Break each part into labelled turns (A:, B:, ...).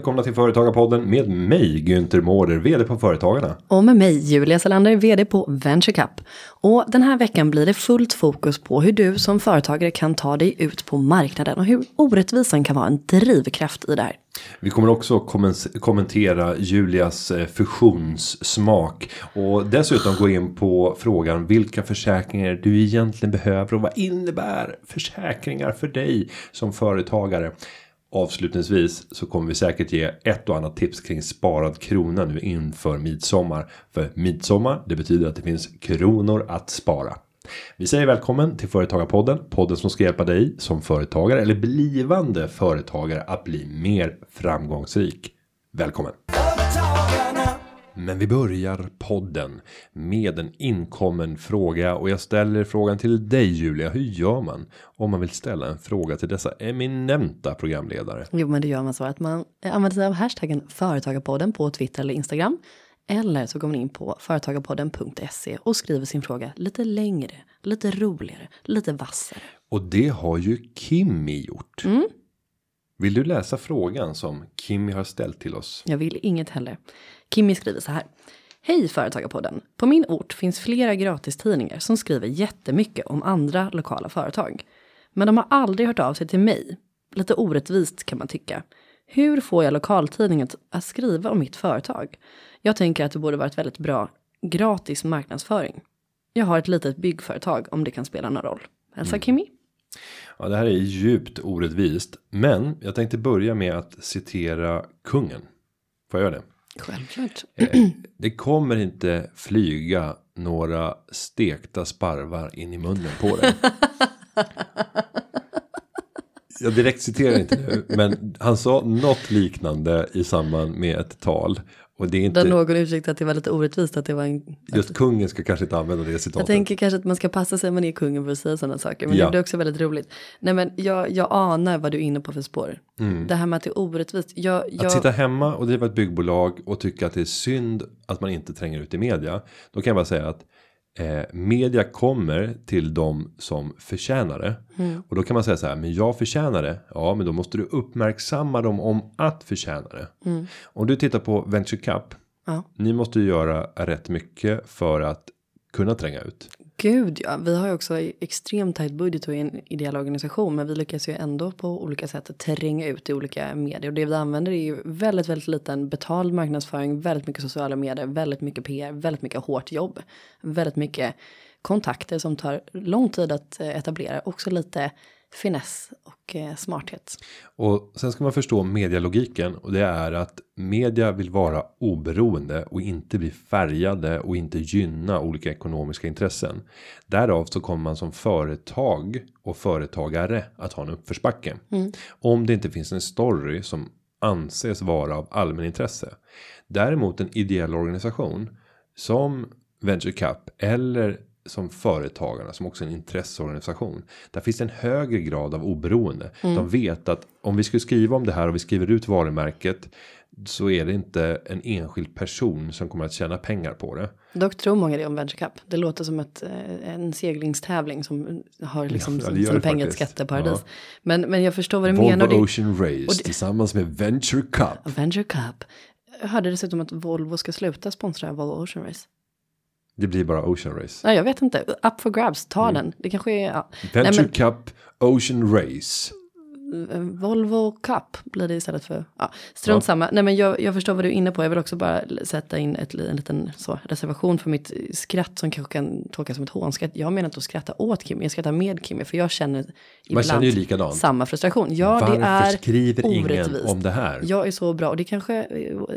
A: välkomna till Företagarpodden med mig Günther Mårder, vd på Företagarna.
B: Och med mig Julia Salander, vd på VentureCup. Och den här veckan blir det fullt fokus på hur du som företagare kan ta dig ut på marknaden och hur orättvisan kan vara en drivkraft i det här.
A: Vi kommer också kommentera Julias eh, fusionssmak och dessutom gå in på frågan vilka försäkringar du egentligen behöver och vad innebär försäkringar för dig som företagare. Avslutningsvis så kommer vi säkert ge ett och annat tips kring sparad krona nu inför midsommar. För midsommar det betyder att det finns kronor att spara. Vi säger välkommen till Företagarpodden. Podden som ska hjälpa dig som företagare eller blivande företagare att bli mer framgångsrik. Välkommen! Men vi börjar podden med en inkommen fråga och jag ställer frågan till dig Julia. Hur gör man om man vill ställa en fråga till dessa eminenta programledare?
B: Jo, men det gör man så att man använder sig av hashtaggen företagarpodden på Twitter eller Instagram. Eller så går man in på företagarpodden.se och skriver sin fråga lite längre, lite roligare, lite vassare.
A: Och det har ju Kimmy gjort.
B: Mm.
A: Vill du läsa frågan som Kimmy har ställt till oss?
B: Jag vill inget heller. Kimmy skriver så här. Hej Företagarpodden! På min ort finns flera gratistidningar som skriver jättemycket om andra lokala företag. Men de har aldrig hört av sig till mig. Lite orättvist kan man tycka. Hur får jag lokaltidningen att skriva om mitt företag? Jag tänker att det borde vara ett väldigt bra gratis marknadsföring. Jag har ett litet byggföretag om det kan spela någon roll. Hälsa mm. Kimmy.
A: Ja, det här är djupt orättvist, men jag tänkte börja med att citera kungen. Får jag göra det?
B: Självklart.
A: Eh, det kommer inte flyga några stekta sparvar in i munnen på dig. jag direkt citerar inte nu, men han sa något liknande i samband med ett tal. Och det är inte...
B: Där någon ursäktade att det var lite orättvist att det var en...
A: Just kungen ska kanske inte använda det citatet.
B: Jag tänker kanske att man ska passa sig man är kungen för att säga sådana saker. Men ja. det blir också väldigt roligt. Nej men jag, jag anar vad du är inne på för spår. Mm. Det här med att det är orättvist. Jag, jag...
A: Att sitta hemma och driva ett byggbolag och tycka att det är synd att man inte tränger ut i media. Då kan jag bara säga att eh, media kommer till de som förtjänar det. Mm. Och då kan man säga så här, men jag förtjänar det. Ja, men då måste du uppmärksamma dem om att förtjäna det. Mm. Om du tittar på Venture Cup. Ja. Ni måste ju göra rätt mycket för att kunna tränga ut.
B: Gud ja, vi har ju också extremt tajt budget och en ideell organisation men vi lyckas ju ändå på olika sätt tränga ut i olika medier. Och det vi använder är ju väldigt, väldigt liten betald marknadsföring, väldigt mycket sociala medier, väldigt mycket PR, väldigt mycket hårt jobb, väldigt mycket kontakter som tar lång tid att eh, etablera, också lite finess och eh, smarthet.
A: Och sen ska man förstå medialogiken och det är att media vill vara oberoende och inte bli färgade och inte gynna olika ekonomiska intressen. Därav så kommer man som företag och företagare att ha en uppförsbacke. Mm. Om det inte finns en story som anses vara av allmänintresse. Däremot en ideell organisation som Venture Cup eller som företagarna som också är en intresseorganisation. Där finns en högre grad av oberoende. Mm. De vet att om vi skulle skriva om det här och vi skriver ut varumärket så är det inte en enskild person som kommer att tjäna pengar på det.
B: Dock tror många det om Venture Cup. Det låter som ett, eh, en seglingstävling som har liksom ja, sina pengar ett skatteparadis. Ja. Men, men jag förstår vad du
A: Volvo
B: menar.
A: Volvo Ocean Race det, tillsammans med Venture Cup.
B: Venture Cup. Jag hörde dessutom att Volvo ska sluta sponsra Volvo Ocean Race.
A: Det blir bara Ocean Race.
B: Nej, jag vet inte. Up for grabs, ta mm. den. Det kanske är... Ja.
A: Venture Nej, men... Cup Ocean Race.
B: Volvo Cup blir det istället för. Ja, strunt ja. samma. Nej, men jag, jag förstår vad du är inne på. Jag vill också bara sätta in ett, en liten så, reservation för mitt skratt som kanske kan tolkas som ett hånskratt. Jag menar inte att skratta åt Kim, jag skrattar med Kim, för jag känner
A: ibland känner ju likadant.
B: samma frustration. Ja,
A: Varför
B: det är
A: skriver orättvist. ingen om det här?
B: Jag är så bra och det kanske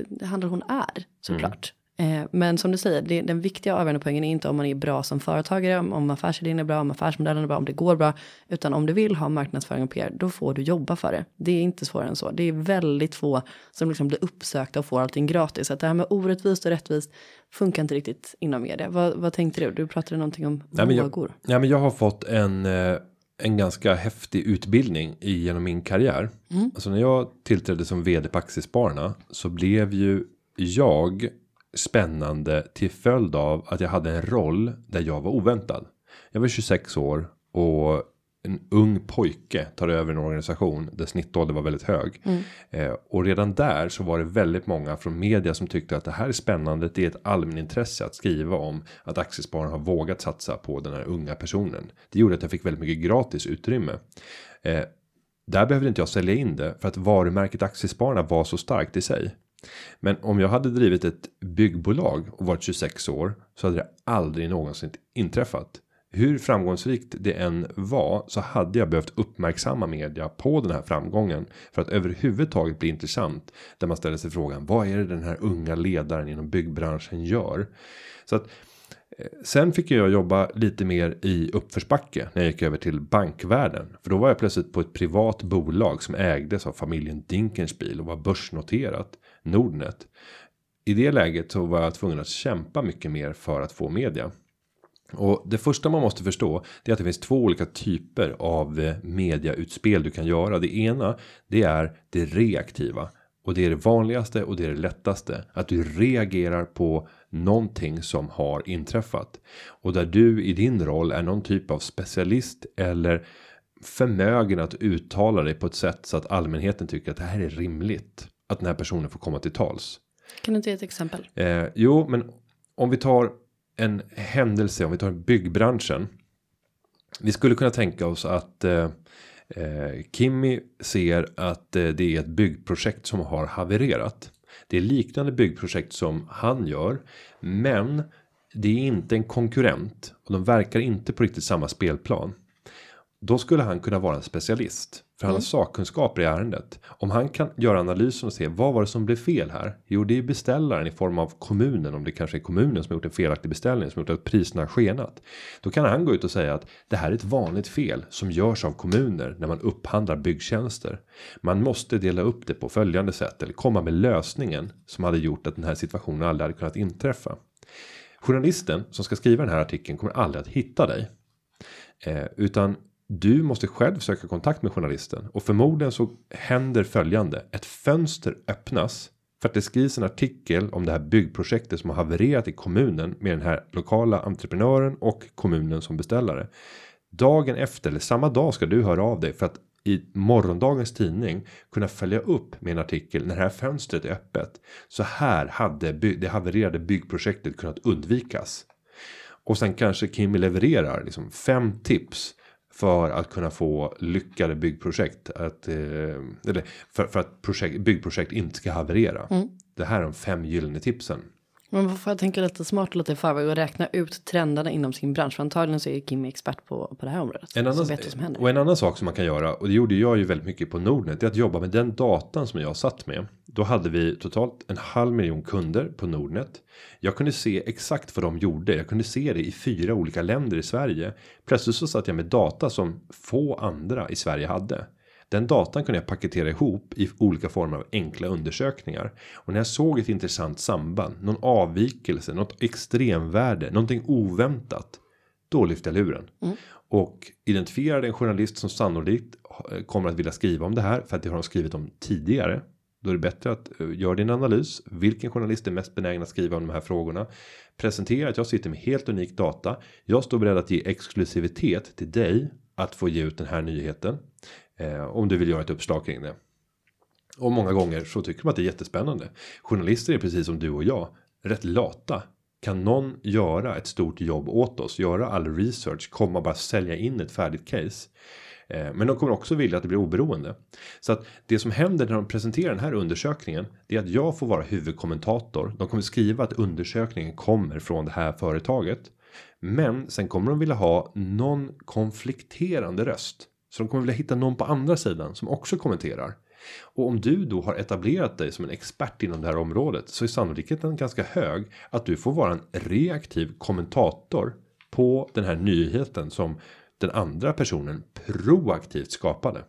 B: det handlar hon är såklart. Mm. Eh, men som du säger, det, den viktiga avgörande poängen är inte om man är bra som företagare, om, om affärsidén är bra, om affärsmodellen är bra, om det går bra. Utan om du vill ha marknadsföring och PR, då får du jobba för det. Det är inte svårare än så. Det är väldigt få som liksom blir uppsökta och får allting gratis. Så att det här med orättvist och rättvist funkar inte riktigt inom media. Vad, vad tänkte du? Du pratade någonting om
A: ja, men jag, ja, men jag har fått en eh, en ganska häftig utbildning genom min karriär. Mm. Alltså när jag tillträdde som vd på Aktiespararna så blev ju jag spännande till följd av att jag hade en roll där jag var oväntad. Jag var 26 år och en ung pojke tar över en organisation där snittålder var väldigt hög. Eh, och redan där så var det väldigt många från media som tyckte att det här är spännande. Det är ett allmänintresse att skriva om att aktiespararna har vågat satsa på den här unga personen. Det gjorde att jag fick väldigt mycket gratis utrymme. Eh, där behövde inte jag sälja in det för att varumärket aktiespararna var så starkt i sig. Men om jag hade drivit ett byggbolag och varit 26 år så hade det aldrig någonsin inträffat. Hur framgångsrikt det än var så hade jag behövt uppmärksamma media på den här framgången för att överhuvudtaget bli intressant där man ställer sig frågan vad är det den här unga ledaren inom byggbranschen gör? Så att Eh, sen fick jag jobba lite mer i uppförsbacke när jag gick över till bankvärlden. För då var jag plötsligt på ett privat bolag som ägdes av familjen Dinkenspiel och var börsnoterat. Nordnet. I det läget så var jag tvungen att kämpa mycket mer för att få media. Och det första man måste förstå det är att det finns två olika typer av eh, mediautspel du kan göra. Det ena det är det reaktiva och det är det vanligaste och det är det lättaste att du reagerar på någonting som har inträffat och där du i din roll är någon typ av specialist eller förmögen att uttala dig på ett sätt så att allmänheten tycker att det här är rimligt att den här personen får komma till tals.
B: Kan du inte ge ett exempel?
A: Eh, jo, men om vi tar en händelse, om vi tar byggbranschen. Vi skulle kunna tänka oss att eh, eh, Kimmy ser att eh, det är ett byggprojekt som har havererat. Det är liknande byggprojekt som han gör, men det är inte en konkurrent och de verkar inte på riktigt samma spelplan. Då skulle han kunna vara en specialist. För han har sakkunskaper i ärendet. Om han kan göra analysen och se vad var det som blev fel här? Jo, det är beställaren i form av kommunen. Om det kanske är kommunen som har gjort en felaktig beställning som gjort att priserna har skenat. Då kan han gå ut och säga att det här är ett vanligt fel som görs av kommuner när man upphandlar byggtjänster. Man måste dela upp det på följande sätt eller komma med lösningen som hade gjort att den här situationen aldrig hade kunnat inträffa. Journalisten som ska skriva den här artikeln kommer aldrig att hitta dig. Eh, utan du måste själv söka kontakt med journalisten och förmodligen så händer följande. Ett fönster öppnas för att det skrivs en artikel om det här byggprojektet som har havererat i kommunen med den här lokala entreprenören och kommunen som beställare. Dagen efter eller samma dag ska du höra av dig för att i morgondagens tidning kunna följa upp med en artikel när det här fönstret är öppet. Så här hade det havererade byggprojektet kunnat undvikas. Och sen kanske Kimmy levererar liksom fem tips för att kunna få lyckade byggprojekt att eh, eller för, för att projekt, byggprojekt inte ska haverera. Mm. Det här är de fem gyllene tipsen.
B: Men varför jag tänker lite smart lite i förväg och räkna ut trenderna inom sin bransch. För antagligen så är Kim expert på, på det här området.
A: En annan. Och en annan sak som man kan göra och det gjorde jag ju väldigt mycket på Nordnet. Det är att jobba med den datan som jag satt med. Då hade vi totalt en halv miljon kunder på Nordnet. Jag kunde se exakt vad de gjorde. Jag kunde se det i fyra olika länder i Sverige. Plötsligt så satt jag med data som få andra i Sverige hade. Den datan kunde jag paketera ihop i olika former av enkla undersökningar. Och när jag såg ett intressant samband, någon avvikelse, något extremvärde, någonting oväntat. Då lyfte jag luren. Mm. Och identifierade en journalist som sannolikt eh, kommer att vilja skriva om det här. För att det har de skrivit om tidigare. Då är det bättre att eh, göra din analys. Vilken journalist är mest benägen att skriva om de här frågorna? Presentera att jag sitter med helt unik data. Jag står beredd att ge exklusivitet till dig att få ge ut den här nyheten. Eh, om du vill göra ett uppslag kring det. Och många gånger så tycker man att det är jättespännande. Journalister är precis som du och jag rätt lata. Kan någon göra ett stort jobb åt oss, göra all research, komma bara sälja in ett färdigt case. Eh, men de kommer också vilja att det blir oberoende. Så att det som händer när de presenterar den här undersökningen. Det är att jag får vara huvudkommentator. De kommer skriva att undersökningen kommer från det här företaget. Men sen kommer de vilja ha någon konflikterande röst. Så de kommer vilja hitta någon på andra sidan som också kommenterar. Och om du då har etablerat dig som en expert inom det här området så är sannolikheten ganska hög att du får vara en reaktiv kommentator på den här nyheten som den andra personen proaktivt skapade.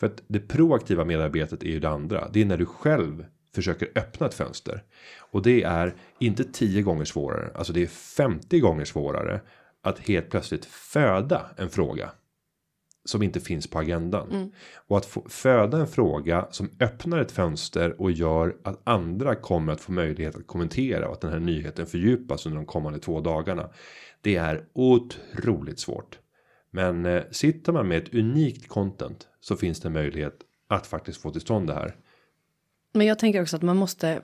A: För att det proaktiva medarbetet är ju det andra. Det är när du själv försöker öppna ett fönster och det är inte 10 gånger svårare. Alltså det är 50 gånger svårare att helt plötsligt föda en fråga som inte finns på agendan. Mm. Och att få föda en fråga som öppnar ett fönster och gör att andra kommer att få möjlighet att kommentera och att den här nyheten fördjupas under de kommande två dagarna. Det är otroligt svårt. Men eh, sitter man med ett unikt content så finns det möjlighet att faktiskt få till stånd det här.
B: Men jag tänker också att man måste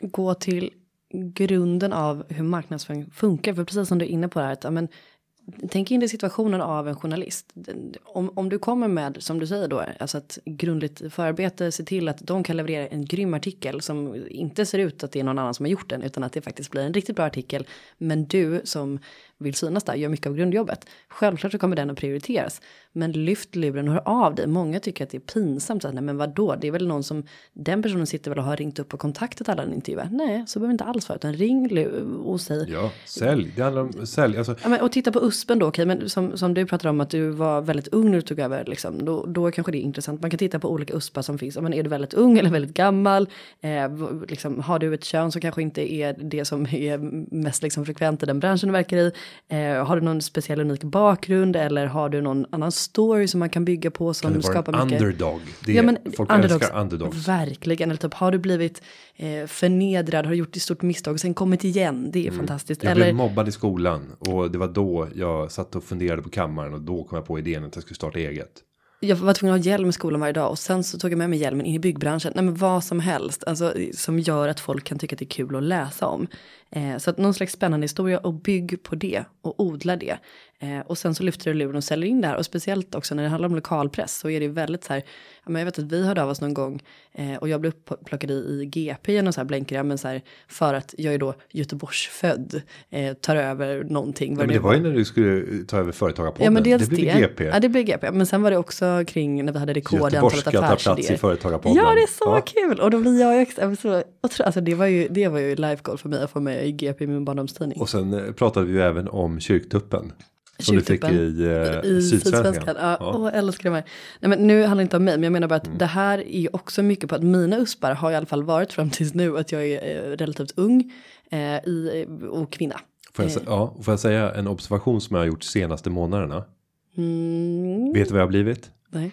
B: gå till grunden av hur marknadsföring funkar. För precis som du är inne på det här, att, ja, men, tänk in dig situationen av en journalist. Om, om du kommer med, som du säger då, alltså ett grundligt förarbete, se till att de kan leverera en grym artikel som inte ser ut att det är någon annan som har gjort den, utan att det faktiskt blir en riktigt bra artikel. Men du som vill synas där, gör mycket av grundjobbet. Självklart så kommer den att prioriteras. Men lyft luren och hör av dig. Många tycker att det är pinsamt. Så, nej men vadå, det är väl någon som, den personen sitter väl och har ringt upp och kontaktat alla den intervjuar. Nej, så behöver inte alls vara, utan ring och säg.
A: Ja, sälj, det handlar om sälj. Alltså.
B: Ja, men, och titta på USPen då, okej, men som, som du pratade om att du var väldigt ung när du tog över, liksom, då, då kanske det är intressant. Man kan titta på olika USPar som finns. Men är du väldigt ung eller väldigt gammal? Eh, liksom, har du ett kön som kanske inte är det som är mest liksom, frekvent i den branschen du verkar i? Eh, har du någon speciell unik bakgrund eller har du någon annan story som man kan bygga på som skapar
A: en
B: mycket?
A: underdog? Det
B: Ja, men
A: folk
B: underdogs,
A: älskar underdogs.
B: Verkligen, eller typ har du blivit eh, förnedrad, har du gjort ett stort misstag och sen kommit igen, det är
A: Mm.
B: fantastiskt.
A: Jag
B: eller,
A: blev mobbad i skolan och det var då jag satt och funderade på kammaren och då kom jag på idén att jag skulle starta eget
B: jag var tvungen att ha hjälm i skolan varje dag och sen så tog jag med mig hjälmen in i byggbranschen. Nej men vad som helst, alltså som gör att folk kan tycka att det är kul att läsa om. Eh, så att någon slags spännande historia och bygg på det och odla det. Eh, och sen så lyfter du luren och säljer in det här och speciellt också när det handlar om lokalpress så är det väldigt så här. Ja, men jag vet att vi hörde av oss någon gång eh, och jag blev upplockad i, i GP genom så här blänkare, men så här för att jag är då Göteborgsfödd, eh, tar över någonting. Vad
A: men
B: det
A: det var ju när du skulle ta över företagarpodden.
B: Ja men dels
A: det
B: det.
A: blev GP.
B: Ja det blev GP. Men sen var det också kring när vi hade rekord i antalet
A: tar plats i
B: affärsidéer.
A: företagarpodden.
B: Ja det är så
A: Ja.
B: kul och då blir jag ju så, alltså det var ju, det var ju life goal för mig att få med i GP i min barndomstidning.
A: Och sen eh, pratade vi ju även om kyrktuppen. Som du fick i, eh,
B: I
A: Sydsvenskan.
B: Ja,
A: Ja.
B: Åh, jag älskar de här. Nej, men nu handlar det inte om mig, men jag menar bara att
A: Mm.
B: det här är ju också mycket på att mina uspar har i alla fall varit fram tills nu att jag är eh, relativt ung eh, i, och kvinna.
A: Får jag,
B: Eh.
A: ja, får jag säga en observation som jag har gjort senaste månaderna?
B: Mm,
A: Vet du vad jag har blivit?
B: nej.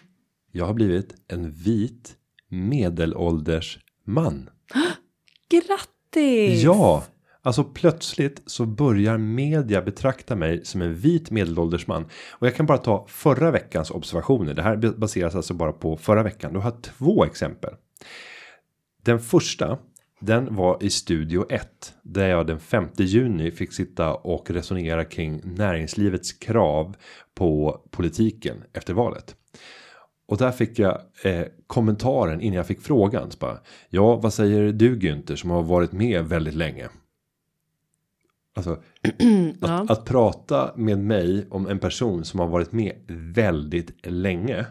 A: Jag har blivit en vit medelålders man.
B: Grattis!
A: Ja, alltså plötsligt så börjar media betrakta mig som en vit medelålders man. Och jag kan bara ta förra veckans observationer. Det här baseras alltså bara på förra veckan. Du har två exempel. Den första, den var i studio 1. Där jag den 5 juni fick sitta och resonera kring näringslivets krav på politiken efter valet. Och där fick jag eh, kommentaren innan jag fick frågan. Så bara, ja, vad säger du Günther som har varit med väldigt länge? Alltså,
B: Ja.
A: att, att prata med mig om en person som har varit med väldigt länge.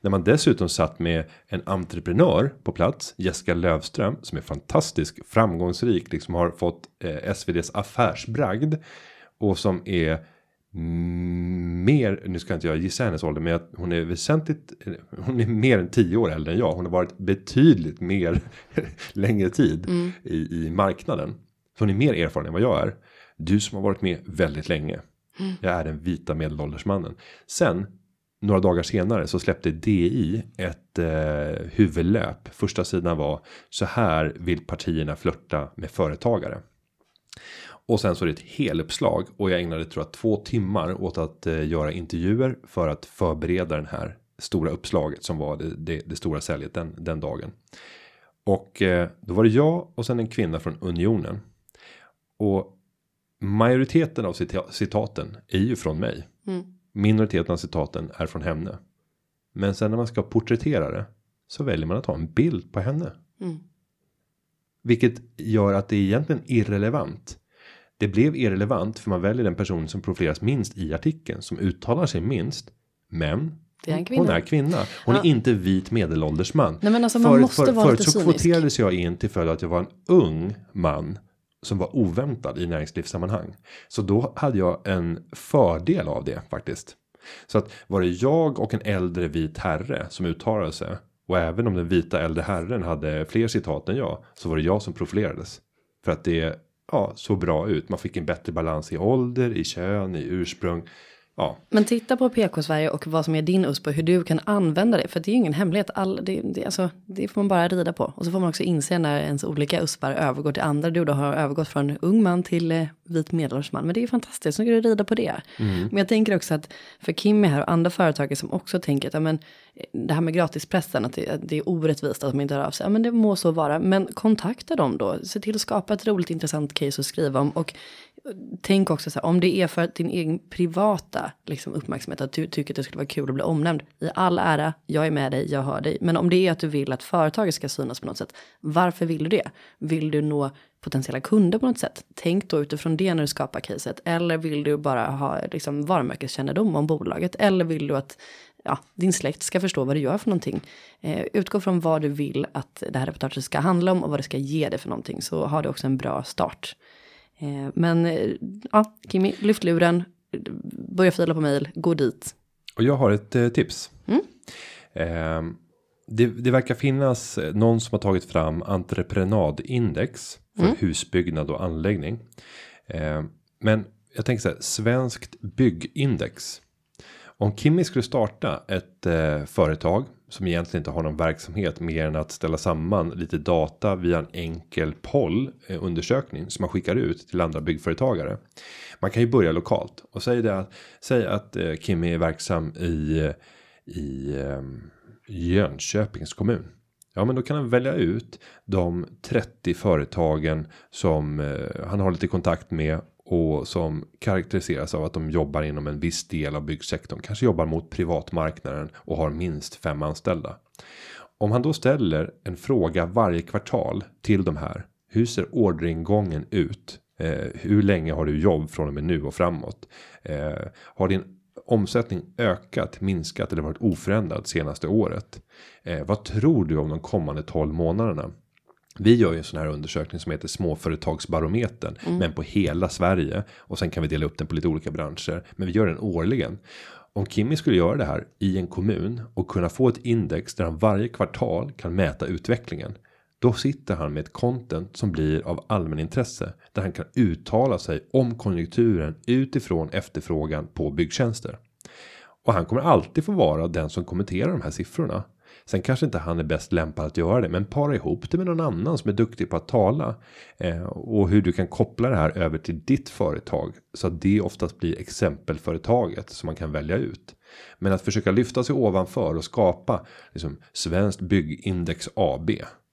A: När man dessutom satt med en entreprenör på plats, Jessica Lövström, som är fantastisk, framgångsrik, liksom har fått eh, SVDs affärsbragd. Och som är mm, mer, nu ska inte jag gissa hennes ålder, men hon är väsentligt, hon är mer än tio år äldre än jag. Hon har varit betydligt mer längre tid i, i marknaden. Så hon är mer erfaren än vad jag är. Du som har varit med väldigt länge. Jag är den vita medelålders mannen. Sen några dagar senare så släppte DI ett eh, huvudlöp. Första sidan var så här vill partierna flörta med företagare. Och sen så är det ett heluppslag och jag ägnade tror jag två timmar åt att eh, göra intervjuer för att förbereda den här stora uppslaget som var det, det, det stora säljet den, den dagen. Och eh, då var det jag och sen en kvinna från Unionen. Och majoriteten av cita- citaten är ju från mig.
B: Mm.
A: Minoriteten av citaten är från henne. Men sen när man ska porträttera det så väljer man att ha en bild på henne.
B: Mm.
A: Vilket gör att det är egentligen irrelevant. Det blev irrelevant för man väljer den person som profileras minst i artikeln som uttalar sig minst. Men
B: Det är
A: hon är kvinna. Hon är
B: Ja.
A: inte vit medelålders man.
B: Nej men alltså man måste vara
A: förut så
B: cynisk.
A: kvoterades jag in till följd av att jag var en ung man som var oväntad i näringslivssammanhang. Så då hade jag en fördel av det faktiskt. Så att var det jag och en äldre vit herre som uttalade sig och även om den vita äldre herren hade fler citat än jag så var det jag som profilerades för att det ja, såg bra ut. Man fick en bättre balans i ålder, i kön, i ursprung ja,
B: Men titta på PK-Sverige och vad som är din USP och hur du kan använda det. För det är ju ingen hemlighet. All, det, det, alltså, det får man bara rida på. Och så får man också inse när ens olika USPar övergår till andra. Du då har övergått från ung man till eh, vit medelålders man. Men det är ju fantastiskt, så kan du rida på det. Men jag tänker också att för Kimmy här och andra företagare som också tänker att ja, men, eh, det här med gratispressen, att det, att det är orättvist att de inte hör av sig. Ja, men det må så vara. Men kontakta dem då. Se till att skapa ett roligt intressant case att skriva om. Och tänk också så här, om det är för din egen privata liksom, uppmärksamhet, att du tycker att det skulle vara kul att bli omnämnd. I all ära, jag är med dig, jag hör dig. Men om det är att du vill att företaget ska synas på något sätt, varför vill du det? Vill du nå potentiella kunder på något sätt? Tänk då utifrån det när du skapar caset. Eller vill du bara ha liksom, varumärkeskännedom om bolaget? Eller vill du att ja, din släkt ska förstå vad du gör för någonting. Eh, utgå från vad du vill att det här reportaget ska handla om och vad det ska ge dig för någonting. Så har du också en bra start. Eh, men eh, ja, Kimmy, lyft luren, börja fila på mail, gå dit.
A: Och jag har ett eh, tips. Eh, det, det verkar finnas eh, någon som har tagit fram entreprenadindex för husbyggnad och anläggning. Eh, men jag tänker så här, svenskt byggindex. Om Kimmy skulle starta ett eh, företag som egentligen inte har någon verksamhet mer än att ställa samman lite data via en enkel poll eh, undersökning som man skickar ut till andra byggföretagare. Man kan ju börja lokalt och säga det att säg att eh, är verksam i eh, i eh, Jönköpings kommun. Ja, men då kan han välja ut de 30 företagen som eh, han har lite kontakt med och som karaktäriseras av att de jobbar inom en viss del av byggsektorn, kanske jobbar mot privatmarknaden och har minst fem anställda. Om han då ställer en fråga varje kvartal till de här. Hur ser orderingången ut? Eh, hur länge har du jobb från och med nu och framåt? Eh, har din omsättning ökat, minskat eller varit oförändrad senaste året? Eh, vad tror du om de kommande 12 månaderna? Vi gör ju en sån här undersökning som heter småföretagsbarometern, men på hela Sverige och sen kan vi dela upp den på lite olika branscher, men vi gör den årligen. Om Kimmy skulle göra det här i en kommun och kunna få ett index där han varje kvartal kan mäta utvecklingen. Då sitter han med ett content som blir av allmänintresse där han kan uttala sig om konjunkturen utifrån efterfrågan på byggtjänster. Och han kommer alltid få vara den som kommenterar de här siffrorna. Sen kanske inte han är bäst lämpad att göra det, men para ihop det med någon annan som är duktig på att tala eh, och hur du kan koppla det här över till ditt företag så att det oftast blir exempelföretaget som man kan välja ut. Men att försöka lyfta sig ovanför och skapa liksom svenskt byggindex AB.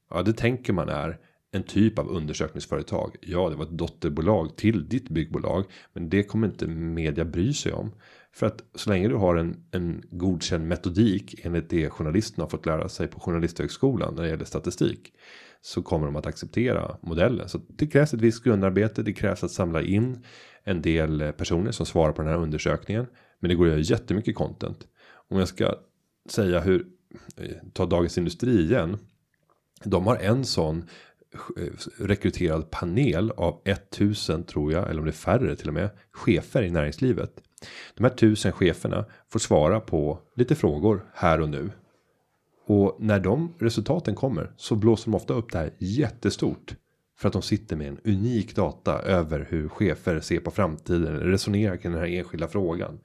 A: Ja, det tänker man är en typ av undersökningsföretag. Ja, det var ett dotterbolag till ditt byggbolag, men det kommer inte media bry sig om. För att så länge du har en, en godkänd metodik enligt det journalisterna har fått lära sig på journalisthögskolan när det gäller statistik. Så kommer de att acceptera modellen. Så det krävs ett visst grundarbete. Det krävs att samla in en del personer som svarar på den här undersökningen. Men det går att göra jättemycket content. Om jag ska säga hur, eh, ta Dagens Industri igen. De har en sån eh, rekryterad panel av 1000 tror jag, eller om det är färre till och med, chefer i näringslivet. De här tusen cheferna får svara på lite frågor här och nu. Och när de resultaten kommer så blåser de ofta upp det här jättestort. För att de sitter med en unik data över hur chefer ser på framtiden. Resonerar kring den här enskilda frågan.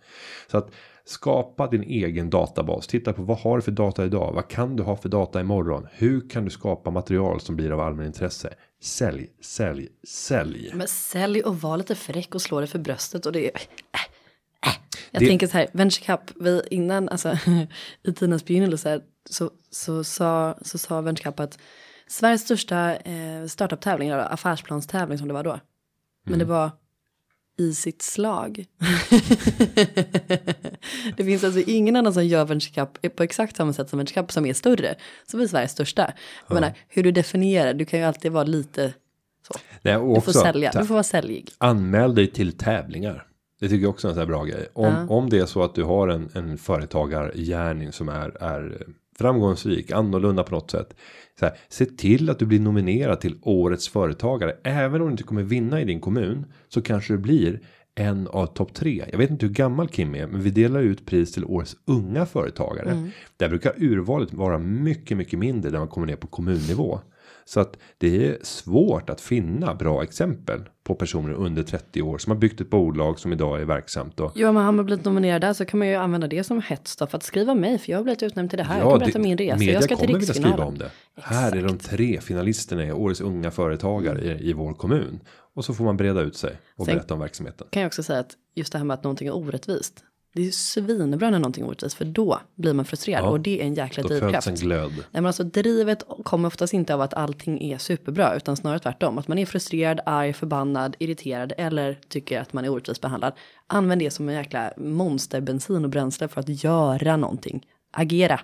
A: Så att skapa din egen databas. Titta på vad har du för data idag? Vad kan du ha för data imorgon? Hur kan du skapa material som blir av allmänintresse? Sälj, sälj, sälj.
B: Men sälj och var lite fräck och slå dig för bröstet och det är... Jag
A: Det-
B: tänker så här, Venture Cup, vi innan, alltså i tidens begynnelse så, så, sa, så sa Venture Cup att Sveriges största eh, startup-tävling, eller affärsplanstävling som det var då. Men det var i sitt slag. det finns alltså ingen annan som gör Venture Cup på exakt samma sätt som Venture Cup som är större. Som är Sveriges största. Jag menar, hur du definierar, du kan ju alltid vara lite så.
A: Nej, och
B: Du får
A: också,
B: sälja, du får vara säljig.
A: Anmäl dig till tävlingar. Det tycker jag också är en sån här bra grej. Om, om det är så att du har en, en företagargärning som är, är framgångsrik, annorlunda på något sätt. Så här, se till att du blir nominerad till årets företagare. Även om du inte kommer vinna i din kommun så kanske det blir en av topp tre. Jag vet inte hur gammal Kim är, men vi delar ut pris till årets unga företagare. Där brukar urvalet vara mycket, mycket mindre när man kommer ner på kommunnivå. Så att det är svårt att finna bra exempel på personer under 30 år som har byggt ett bolag som idag är verksamt. Och,
B: Ja, men har man blivit nominerad där så kan man ju använda det som hets då för att skriva mig. För jag har blivit utnämnd till det här. jag kan berätta min resa. Jag ska till
A: kommer vilja skriva om det. Här är de tre finalisterna i Årets unga företagare i, i vår kommun. Och så får man breda ut sig och
B: Sen-
A: berätta om verksamheten.
B: Kan jag också säga att just det här med att någonting är orättvist. Det är svinbra när någonting är orättvist. För då blir man frustrerad.
A: Ja.
B: Och det är en jäkla
A: Då
B: drivkraft.
A: en glöd.
B: Nej men alltså drivet kommer oftast inte av att allting är superbra utan snarare tvärtom. Att man är frustrerad, arg, förbannad, irriterad eller tycker att man är orättvist behandlad. Använd det som en jäkla monsterbensin och bränsle för att göra någonting. Agera.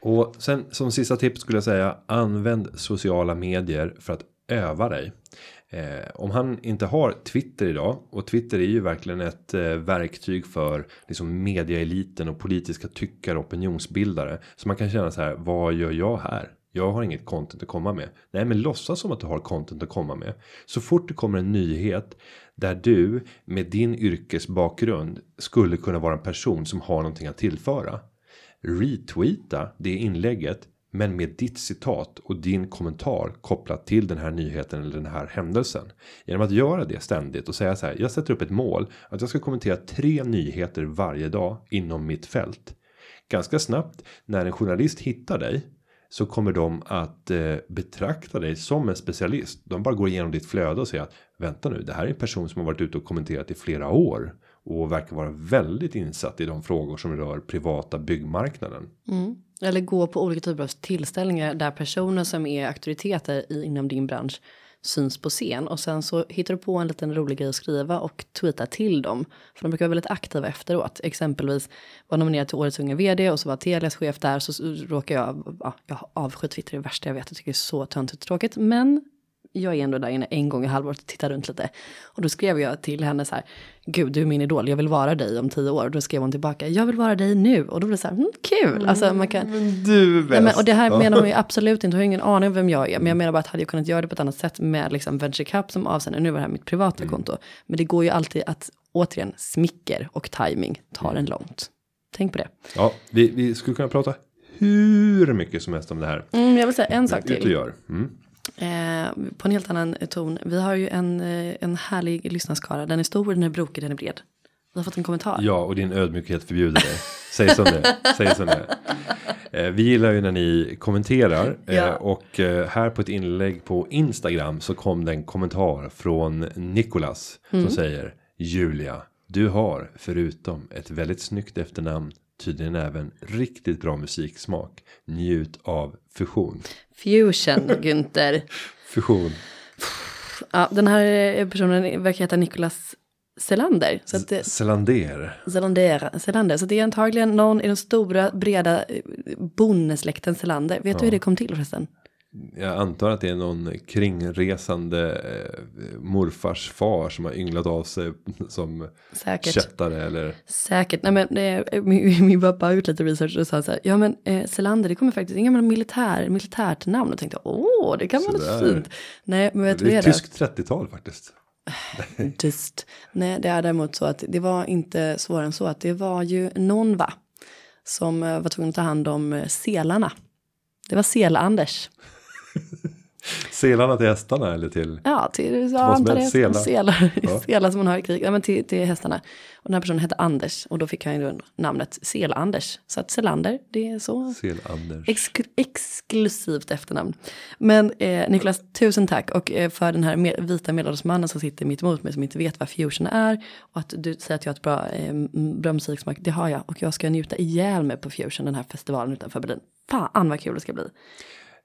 A: Och sen som sista tips skulle jag säga använd sociala medier för att öva dig. Eh, om han inte har Twitter idag och Twitter är ju verkligen ett eh, verktyg för liksom mediaeliten och politiska tyckare och opinionsbildare. Så man kan känna så här, vad gör jag här? Jag har inget content att komma med. Nej, men låtsas som att du har content att komma med. Så fort det kommer en nyhet där du med din yrkesbakgrund skulle kunna vara en person som har någonting att tillföra retweeta det inlägget men med ditt citat och din kommentar kopplat till den här nyheten eller den här händelsen. Genom att göra det ständigt och säga så här. Jag sätter upp ett mål att jag ska kommentera tre nyheter varje dag inom mitt fält. Ganska snabbt när en journalist hittar dig så kommer de att eh, betrakta dig som en specialist. De bara går igenom ditt flöde och säger att vänta nu, det här är en person som har varit ute och kommenterat i flera år och verkar vara väldigt insatt i de frågor som rör privata byggmarknaden. Mm.
B: Eller gå på olika typer av tillställningar där personer som är auktoriteter i, inom din bransch syns på scen och sen så hittar du på en liten rolig grej att skriva och tweeta till dem. För de brukar vara väldigt aktiva efteråt. Exempelvis var nominerad till årets unga vd och så var Telias chef där så råkar jag, ja, jag avskyr Twitter det är det värsta jag vet, jag tycker det är så töntigt och tråkigt. Men jag är ändå där inne en gång i halvåret och tittar runt lite. Och då skrev jag till henne så här, gud du är min idol, jag vill vara dig om tio år. Och då skrev hon tillbaka, jag vill vara dig nu. Och då blev det så här, mm, kul. Alltså man kan,
A: Men du är
B: Nej, men, och det här menar man ju absolut inte, jag har ingen aning om vem jag är. Men jag menar bara att hade jag kunnat göra det på ett annat sätt med liksom Venture Cup som avsändare. Nu var det här mitt privata konto. Men det går ju alltid att, återigen, smicker och timing tar en långt. Tänk på det.
A: Ja, vi, vi skulle kunna prata hur mycket som helst om det här.
B: Mm, jag vill säga en sak
A: Ut och
B: till.
A: gör. Mm.
B: Eh, på en helt annan ton. Vi har ju en, eh, en härlig lyssnarskara. Den är stor, den är brokig, den är bred. Vi har fått en kommentar.
A: Ja, och din ödmjukhet förbjuder det. Säg som det. Säg som det. Eh, vi gillar ju när ni kommenterar. Eh,
B: Ja.
A: och eh, här på ett inlägg på Instagram så kom det en kommentar från Nikolas.
B: Mm.
A: Som säger Julia, du har förutom ett väldigt snyggt efternamn tydligen även riktigt bra musiksmak. Njut av fusion.
B: Fusion, Günther.
A: Fusion.
B: Ja, den här personen verkar heta Nicolas Selander. Så att det,
A: Selander.
B: Selander, Selander. Så det är antagligen någon i den stora breda eh, bondesläkten Selander. Vet du hur det kom till förresten?
A: Jag antar att det är någon kringresande eh, morfars far som har ynglat av sig som
B: Säkert.
A: kättare eller
B: Säkert. Nej, men, eh, min, min pappa har gjort lite research och sa så här. Ja men eh, Selander det kommer faktiskt. Inga militär, militärt namn. Och tänkte åh det kan vara fint. Nej men vet du
A: det är
B: det är?
A: tyskt 30-tal faktiskt.
B: Just. Nej det är däremot så att det var inte svårare än så. Att det var ju någon va. Som eh, var tvungen att ta hand om selarna. Det var Sel-Anders.
A: Selarna till hästarna eller till
B: Ja, till ja, antar det.
A: selar. Ja.
B: selar som man har i krig. Ja, men till, till hästarna. Och den här personen hette Anders. Och då fick han ju namnet Sel-Anders. Så att Selander, det är så
A: Sel-Anders.
B: Exk- exklusivt efternamn. Men eh, Niklas, tusen tack. Och eh, för den här med, vita medelålders mannen som sitter mitt emot mig som inte vet vad fusion är. Och att du säger att jag har ett bra, eh, bra musiksmak. Det har jag. Och jag ska njuta ihjäl mig på fusion, den här festivalen utanför Berlin. Fan vad kul det ska bli.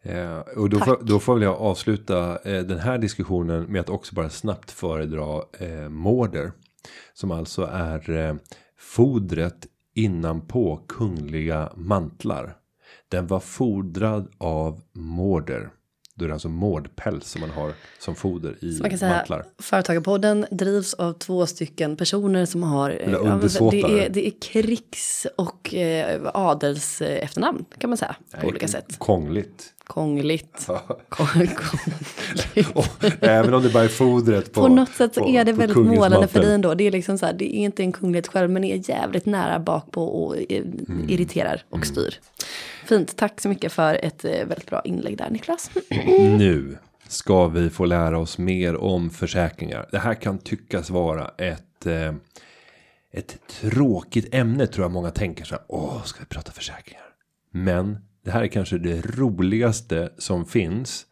A: Eh, och då får, då får väl jag avsluta eh, den här diskussionen med att också bara snabbt föredra eh, Mårder. Som alltså är eh, fodret innanpå kungliga mantlar. Den var fodrad av Mårder. Då är det alltså mårdpäls som man har som foder i
B: Så man kan säga
A: mantlar.
B: Företagarpodden drivs av två stycken personer som har. ja, det, är, det är krigs och eh, adels eh, efternamn kan man säga på olika sätt.
A: Kongligt.
B: Kongligt. Kong, kongligt.
A: Och, även om det bara är fodret på
B: På något sätt så
A: på-
B: är det väldigt målande för dig ändå. Det är liksom så här, det är inte en kunglighet själv men är jävligt nära bak på och eh,
A: Mm.
B: irriterar och styr. Fint, tack så mycket för ett eh, väldigt bra inlägg där Niklas.
A: Nu ska vi få lära oss mer om försäkringar. Det här kan tyckas vara ett eh, ett tråkigt ämne tror jag många tänker så här. Åh, ska vi prata försäkringar? Men det här är kanske det roligaste som finns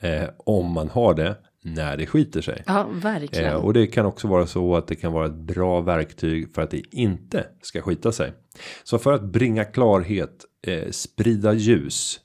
A: eh, om man har det när det skiter sig.
B: Ja, verkligen.
A: Eh, och det kan också vara så att det kan vara ett bra verktyg för att det inte ska skita sig. Så för att bringa klarhet, eh, sprida ljus,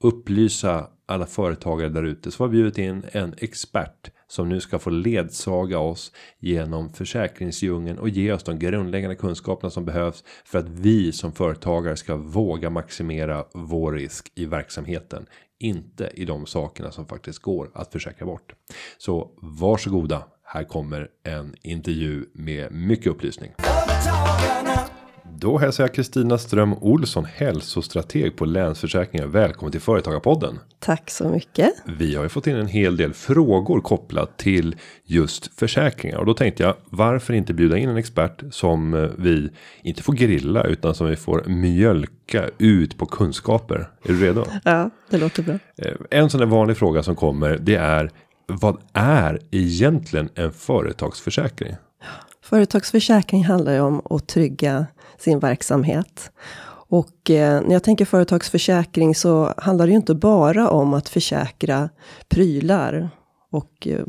A: upplysa alla företagare där ute så har vi bjudit in en expert som nu ska få ledsaga oss genom försäkringsdjungeln och ge oss de grundläggande kunskaperna som behövs för att vi som företagare ska våga maximera vår risk i verksamheten. Inte i de sakerna som faktiskt går att försäkra bort. Så varsågoda. Här kommer en intervju med mycket upplysning. Då hälsar jag Kristina Ström Olsson, hälsostrateg på Länsförsäkringar. Välkommen till Företagarpodden.
C: Tack så mycket.
A: Vi har ju fått in en hel del frågor kopplat till just försäkringar och då tänkte jag varför inte bjuda in en expert som eh, vi inte får grilla utan som vi får mjölka ut på kunskaper. Är du redo?
C: Ja, det låter bra.
A: Eh, en sån där vanlig fråga som kommer det är vad är egentligen en företagsförsäkring?
C: Företagsförsäkring handlar ju om att trygga sin verksamhet. Och eh, när jag tänker företagsförsäkring så handlar det ju inte bara om att försäkra prylar och eh,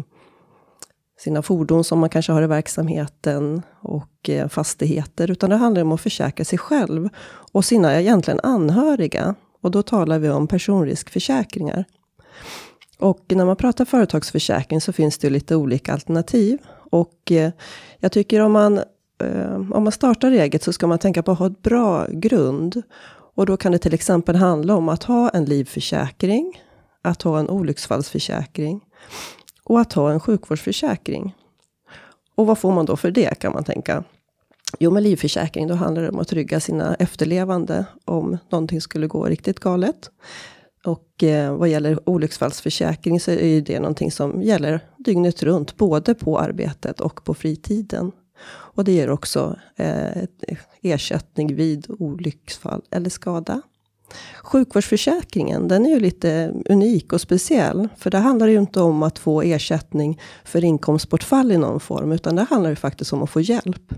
C: sina fordon som man kanske har i verksamheten och eh, fastigheter, utan det handlar om att försäkra sig själv och sina egentligen anhöriga. Och då talar vi om personriskförsäkringar. Och när man pratar företagsförsäkring så finns det ju lite olika alternativ. Och eh, jag tycker om man, eh, om man startar eget så ska man tänka på att ha ett bra grund. Och då kan det till exempel handla om att ha en livförsäkring, att ha en olycksfallsförsäkring och att ha en sjukvårdsförsäkring. Och vad får man då för det kan man tänka? Jo, med livförsäkring då handlar det om att trygga sina efterlevande om någonting skulle gå riktigt galet. Och eh, vad gäller olycksfallsförsäkring så är det någonting som gäller dygnet runt, både på arbetet och på fritiden. Och det ger också eh, eh, ersättning vid olycksfall eller skada. Sjukvårdsförsäkringen, den är ju lite unik och speciell. För det handlar ju inte om att få ersättning för inkomstbortfall i någon form, utan det handlar ju faktiskt om att få hjälp.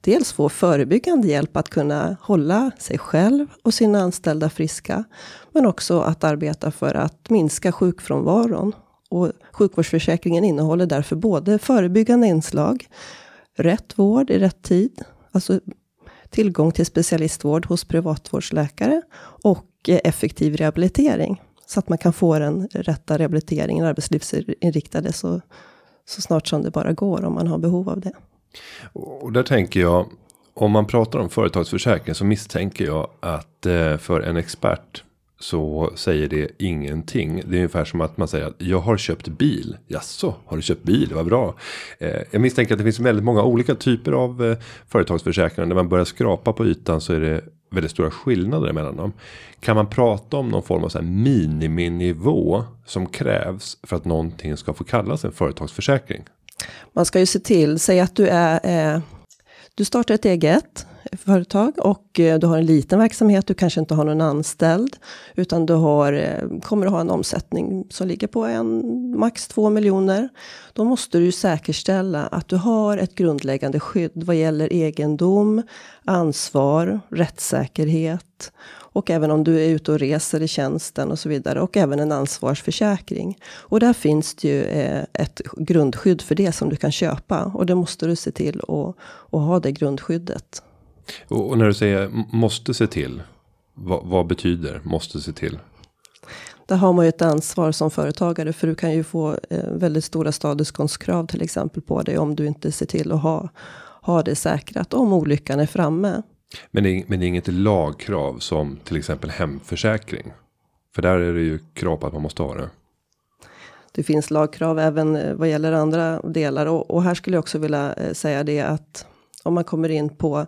C: Dels få förebyggande hjälp att kunna hålla sig själv och sina anställda friska, men också att arbeta för att minska sjukfrånvaron. Och sjukvårdsförsäkringen innehåller därför både förebyggande inslag, rätt vård i rätt tid, alltså tillgång till specialistvård hos privatvårdsläkare och eh, effektiv rehabilitering. Så att man kan få den rätta rehabiliteringen, arbetslivsinriktade, så, så snart som det bara går om man har behov av det.
A: Och där tänker jag, om man pratar om företagsförsäkring så misstänker jag att eh, för en expert så säger det ingenting. Det är ungefär som att man säger att jag har köpt bil. Jaså, har du köpt bil? Vad bra. Eh, jag misstänker att det finns väldigt många olika typer av eh, företagsförsäkringar. När man börjar skrapa på ytan så är det väldigt stora skillnader mellan dem. Kan man prata om någon form av så här miniminivå som krävs för att någonting ska få kallas en företagsförsäkring?
C: Man ska ju se till, säg att du är eh, du startar ett eget företag och eh, du har en liten verksamhet, du kanske inte har någon anställd, utan du har, eh, kommer att ha en omsättning som ligger på en, max 2 miljoner. Då måste du säkerställa att du har ett grundläggande skydd vad gäller egendom, ansvar, rättssäkerhet och även om du är ute och reser i tjänsten och så vidare och även en ansvarsförsäkring. Och där finns det ju eh, ett grundskydd för det som du kan köpa och det måste du se till att, att ha det grundskyddet.
A: Och när du säger måste se till, vad, vad betyder måste se till?
C: Där har man ju ett ansvar som företagare, för du kan ju få eh, väldigt stora skadeståndskrav till exempel på dig om du inte ser till att ha, ha det säkrat om olyckan är framme.
A: Men det, är, men det är inget lagkrav som till exempel hemförsäkring? För där är det ju krav på att man måste ha det.
C: Det finns lagkrav även eh, vad gäller andra delar och, och här skulle jag också vilja eh, säga det att om man kommer in på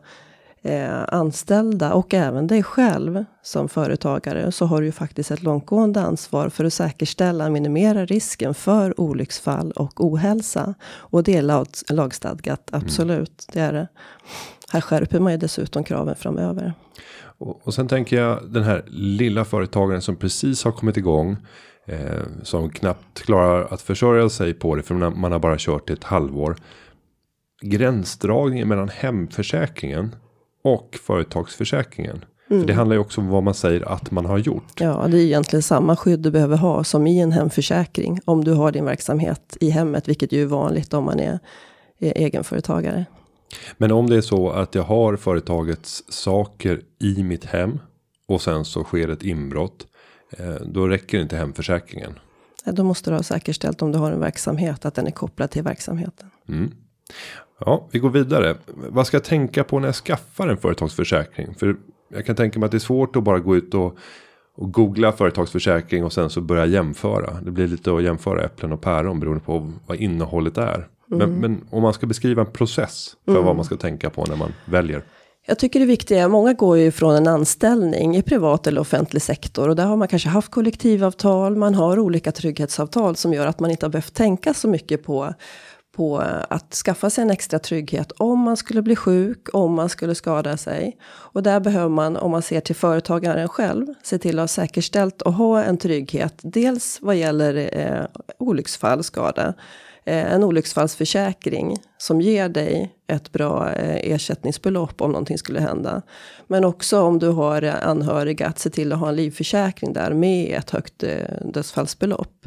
C: eh, anställda och även dig själv som företagare så har du ju faktiskt ett långtgående ansvar för att säkerställa minimera risken för olycksfall och ohälsa. Och det är lag, lagstadgat, absolut. Mm. Det är det. Här skärper man ju dessutom kraven framöver.
A: Och, och sen tänker jag den här lilla företagaren som precis har kommit igång. Eh, som knappt klarar att försörja sig på det för man har bara kört ett halvår. Gränsdragningen mellan hemförsäkringen och företagsförsäkringen. Mm. För det handlar ju också om vad man säger att man har gjort.
C: Ja, det är egentligen samma skydd du behöver ha som i en hemförsäkring. Om du har din verksamhet i hemmet, vilket ju är vanligt om man är, är egenföretagare.
A: Men om det är så att jag har företagets saker i mitt hem och sen så sker ett inbrott. Eh, då räcker inte hemförsäkringen.
C: Då måste du ha säkerställt om du har en verksamhet att den är kopplad till verksamheten.
A: Mm. Ja, vi går vidare. Vad ska jag tänka på när jag skaffar en företagsförsäkring? För jag kan tänka mig att det är svårt att bara gå ut och, och googla företagsförsäkring och sen så börja jämföra. Det blir lite att jämföra äpplen och päron beroende på vad innehållet är. Mm. Men, men, om man ska beskriva en process för mm. vad man ska tänka på när man väljer.
C: Jag tycker det viktiga, många går ju från en anställning i privat eller offentlig sektor och där har man kanske haft kollektivavtal, man har olika trygghetsavtal som gör att man inte har behövt tänka så mycket på på att skaffa sig en extra trygghet om man skulle bli sjuk, om man skulle skada sig. Och där behöver man, om man ser till företagaren själv, se till att ha säkerställt och ha en trygghet. Dels vad gäller eh, olycksfall, skada. Eh, en olycksfallsförsäkring som ger dig ett bra eh, ersättningsbelopp om någonting skulle hända. Men också om du har anhöriga att se till att ha en livförsäkring där med ett högt eh, dödsfallsbelopp.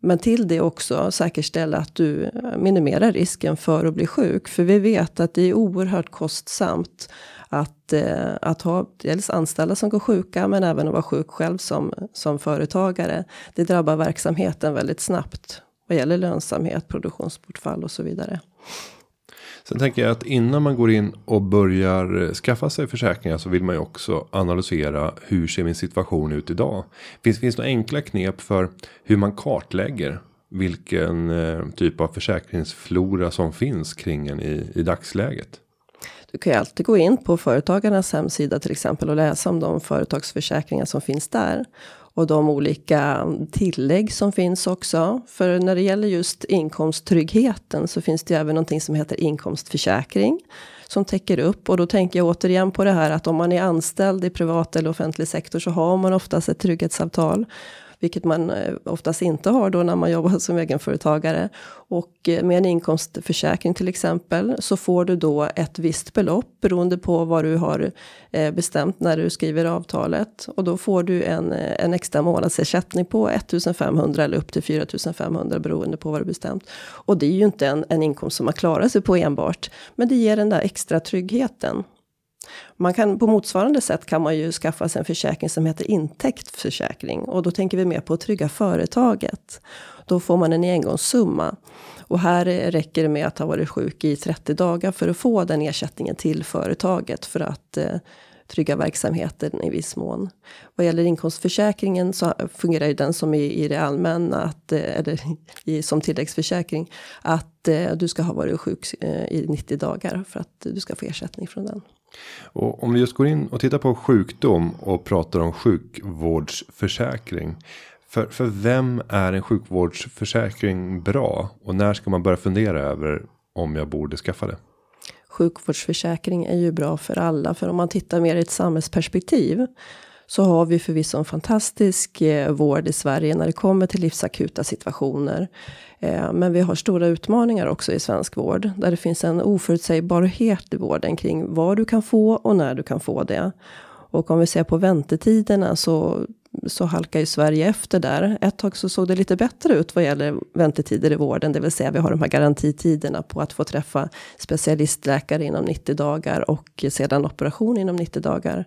C: Men till det också säkerställa att du minimerar risken för att bli sjuk. För vi vet att det är oerhört kostsamt att, eh, att ha dels anställda som går sjuka men även att vara sjuk själv som, som företagare. Det drabbar verksamheten väldigt snabbt vad gäller lönsamhet, produktionsbortfall och så vidare.
A: Sen tänker jag att innan man går in och börjar eh, skaffa sig försäkringar så vill man ju också analysera hur ser min situation ut idag. Finns finns det några enkla knep för hur man kartlägger vilken eh, typ av försäkringsflora som finns kring en i, i dagsläget?
C: Du kan ju alltid gå in på företagarnas hemsida till exempel och läsa om de företagsförsäkringar som finns där och de olika tillägg som finns också. För när det gäller just inkomsttryggheten så finns det även någonting som heter inkomstförsäkring som täcker upp och då tänker jag återigen på det här att om man är anställd i privat eller offentlig sektor så har man oftast ett trygghetsavtal vilket man eh, oftast inte har då när man jobbar som egenföretagare. Och eh, med en inkomstförsäkring till exempel så får du då ett visst belopp beroende på vad du har eh, bestämt när du skriver avtalet. Och då får du en, en extra månadsersättning på 1500 eller upp till 4500 beroende på vad du bestämt. Och det är ju inte en, en inkomst som man klarar sig på enbart. Men det ger den där extra tryggheten. Man kan, på motsvarande sätt kan man ju skaffa sig en försäkring som heter intäktförsäkring. Och då tänker vi mer på att trygga företaget. Då får man en engångssumma. Och här räcker det med att ha varit sjuk i 30 dagar för att få den ersättningen till företaget. För att eh, trygga verksamheten i viss mån. Vad gäller inkomstförsäkringen så fungerar ju den som i, i det allmänna, att, eh, eller i, som tilläggsförsäkring, att eh, du ska ha varit sjuk eh, i 90 dagar för att du ska få ersättning från den.
A: Och om vi just går in och tittar på sjukdom och pratar om sjukvårdsförsäkring. För, för vem är en sjukvårdsförsäkring bra? Och när ska man börja fundera över om jag borde skaffa det?
C: Sjukvårdsförsäkring är ju bra för alla. För om man tittar mer i ett samhällsperspektiv. Så har vi förvisso en fantastisk eh, vård i Sverige när det kommer till livsakuta situationer. Eh, men vi har stora utmaningar också i svensk vård. Där det finns en oförutsägbarhet i vården kring vad du kan få och när du kan få det. Och om vi ser på väntetiderna så, så halkar ju Sverige efter där. Ett tag så såg det lite bättre ut vad gäller väntetider i vården. Det vill säga vi har de här garantitiderna på att få träffa specialistläkare inom 90 dagar och sedan operation inom 90 dagar.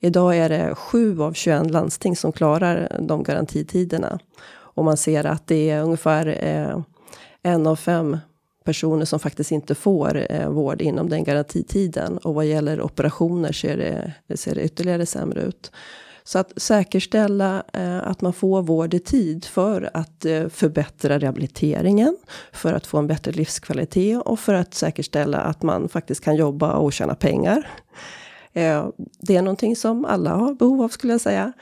C: Idag är det 7 av 21 landsting som klarar de garantitiderna. Och man ser att det är ungefär eh, en av fem personer som faktiskt inte får eh, vård inom den garantitiden. Och vad gäller operationer ser det, ser det ytterligare sämre ut. Så att säkerställa eh, att man får vård i tid för att eh, förbättra rehabiliteringen, för att få en bättre livskvalitet och för att säkerställa att man faktiskt kan jobba och tjäna pengar. Eh, det är någonting som alla har behov av skulle jag säga.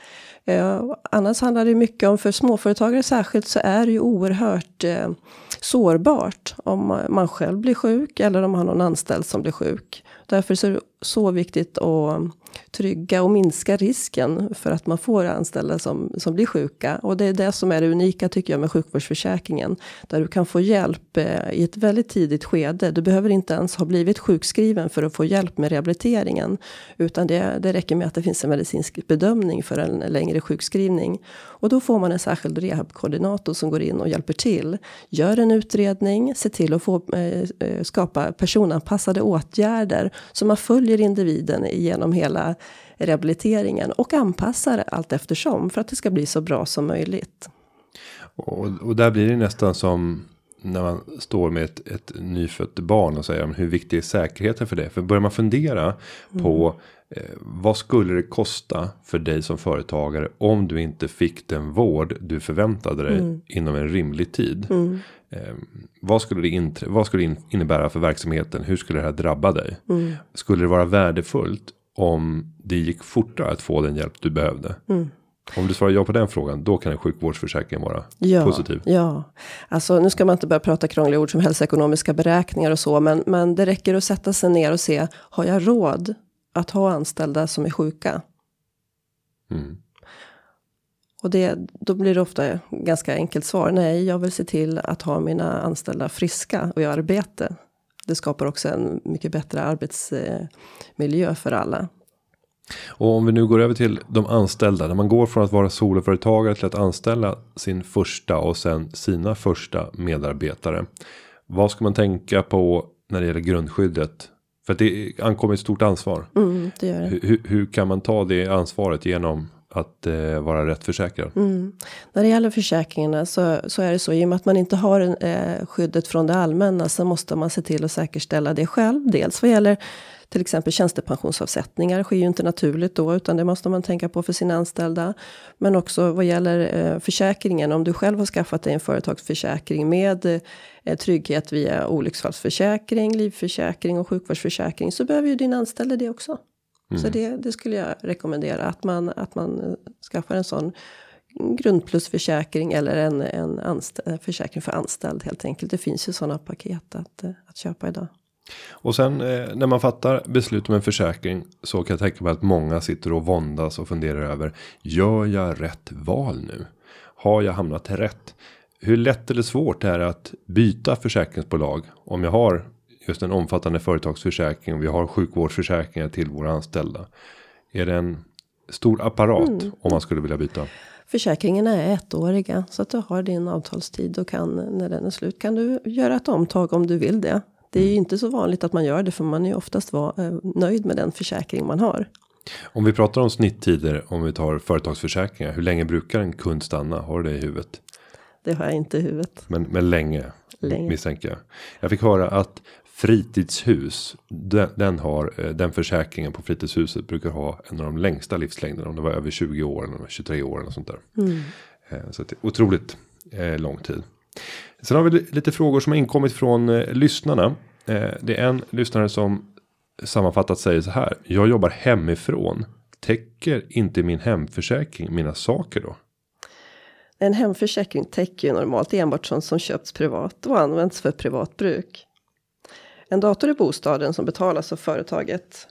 C: Eh, annars handlar det mycket om, för småföretagare särskilt, så är det ju oerhört eh, sårbart om man själv blir sjuk eller om man har någon anställd som blir sjuk. Därför är det så viktigt att trygga och minska risken för att man får anställda som, som blir sjuka. Och det är det som är det unika tycker jag med sjukvårdsförsäkringen. Där du kan få hjälp eh, i ett väldigt tidigt skede. Du behöver inte ens ha blivit sjukskriven för att få hjälp med rehabiliteringen. Utan det, det räcker med att det finns en medicinsk bedömning för en längre sjukskrivning. Och då får man en särskild rehabkoordinator som går in och hjälper till. Gör en utredning, se till att få eh, eh skapa personanpassade åtgärder. Så man följer individen genom hela rehabiliteringen och anpassar allt eftersom för att det ska bli så bra som möjligt.
A: Och, och där blir det nästan som när man står med ett, ett nyfött barn och säger hur viktig är säkerheten för det? För börjar man fundera mm. på eh, vad skulle det kosta för dig som företagare om du inte fick den vård du förväntade dig mm. inom en rimlig tid? Mm. Eh, vad skulle det in, vad skulle det innebära för verksamheten? Hur skulle det här drabba dig? Mm. Skulle det vara värdefullt om det gick fortare att få den hjälp du behövde? Mm. Om du svarar ja på den frågan, då kan en sjukvårdsförsäkring vara
C: ja,
A: positiv.
C: Ja, alltså nu ska man inte börja prata krångliga ord som hälsoekonomiska beräkningar och så, men, men det räcker att sätta sig ner och se, har jag råd att ha anställda som är sjuka? Mm. Och det, då blir det ofta ganska enkelt svar. Nej, jag vill se till att ha mina anställda friska och i arbete. Det skapar också en mycket bättre arbetsmiljö för alla.
A: Och om vi nu går över till de anställda. När man går från att vara soloföretagare till att anställa sin första och sen sina första medarbetare. Vad ska man tänka på när det gäller grundskyddet? För att det ankommer ett stort ansvar.
C: Mm, det det.
A: Hur, hur, kan man ta det ansvaret genom att eh, vara rätt försäkrad.
C: Mm. När det gäller försäkringarna så, så är det så i och med att man inte har eh, skyddet från det allmänna så måste man se till att säkerställa det själv. Dels vad gäller till exempel tjänstepensionsavsättningar sker ju inte naturligt då utan det måste man tänka på för sina anställda. Men också vad gäller eh, försäkringen om du själv har skaffat dig en företagsförsäkring med eh, trygghet via olycksfallsförsäkring, livförsäkring och sjukvårdsförsäkring så behöver ju din anställda det också. Mm. Så det, det skulle jag rekommendera att man, att man eh, skaffar en sån grundplusförsäkring eller en, en anställd, försäkring för anställd helt enkelt. Det finns ju sådana paket att, eh, att köpa idag.
A: Och sen eh, när man fattar beslut om en försäkring så kan jag tänka mig att många sitter och våndas och funderar över. Gör jag rätt val nu? Har jag hamnat rätt? Hur lätt eller svårt är det att byta försäkringsbolag om jag har just en omfattande företagsförsäkring och vi har sjukvårdsförsäkringar till våra anställda. Är det en stor apparat mm. om man skulle vilja byta?
C: Försäkringarna är ettåriga så att du har din avtalstid och kan när den är slut kan du göra ett omtag om du vill det. Det är ju mm. inte så vanligt att man gör det för man är ju oftast var, eh, nöjd med den försäkring man har.
A: Om vi pratar om snitttider om vi tar företagsförsäkringar. Hur länge brukar en kund stanna? Har du det i huvudet?
C: Det har jag inte i huvudet.
A: Men, men länge, länge. misstänker jag. Jag fick höra att fritidshus. Den, den, har eh, den försäkringen på fritidshuset brukar ha en av de längsta livslängderna. Om det var över 20 år eller 23 år eller sånt där. Mm. Eh, så det är otroligt eh, lång tid. Sen har vi lite frågor som har inkommit från lyssnarna. Det är en lyssnare som sammanfattat säger så här. Jag jobbar hemifrån. Täcker inte min hemförsäkring mina saker då?
C: En hemförsäkring täcker ju normalt enbart sånt som köpts privat och används för privat bruk. En dator i bostaden som betalas av företaget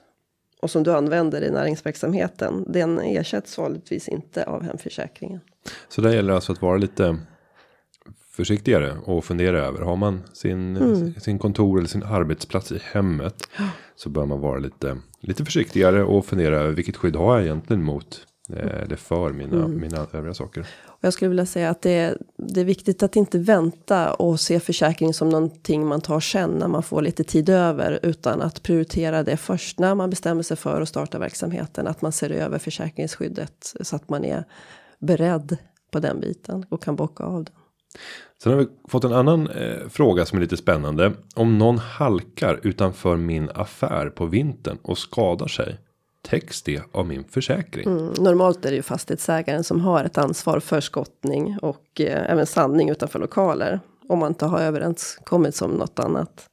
C: och som du använder i näringsverksamheten, den ersätts vanligtvis inte av hemförsäkringen.
A: Så det gäller alltså att vara lite försiktigare och fundera över. Har man sin, mm. sin kontor eller sin arbetsplats i hemmet så bör man vara lite, lite försiktigare och fundera över vilket skydd har jag egentligen mot eller för mina, mm. mina övriga saker.
C: Och jag skulle vilja säga att det är, det är viktigt att inte vänta och se försäkring som någonting man tar sen när man får lite tid över. Utan att prioritera det först när man bestämmer sig för att starta verksamheten. Att man ser över försäkringsskyddet så att man är beredd på den biten och kan bocka av den.
A: Sen har vi fått en annan eh, fråga som är lite spännande. Om någon halkar utanför min affär på vintern och skadar sig täcks det av min försäkring. Mm,
C: normalt är det ju fastighetsägaren som har ett ansvar för skottning och eh, även sandning utanför lokaler. Om man inte har överenskommit om något annat.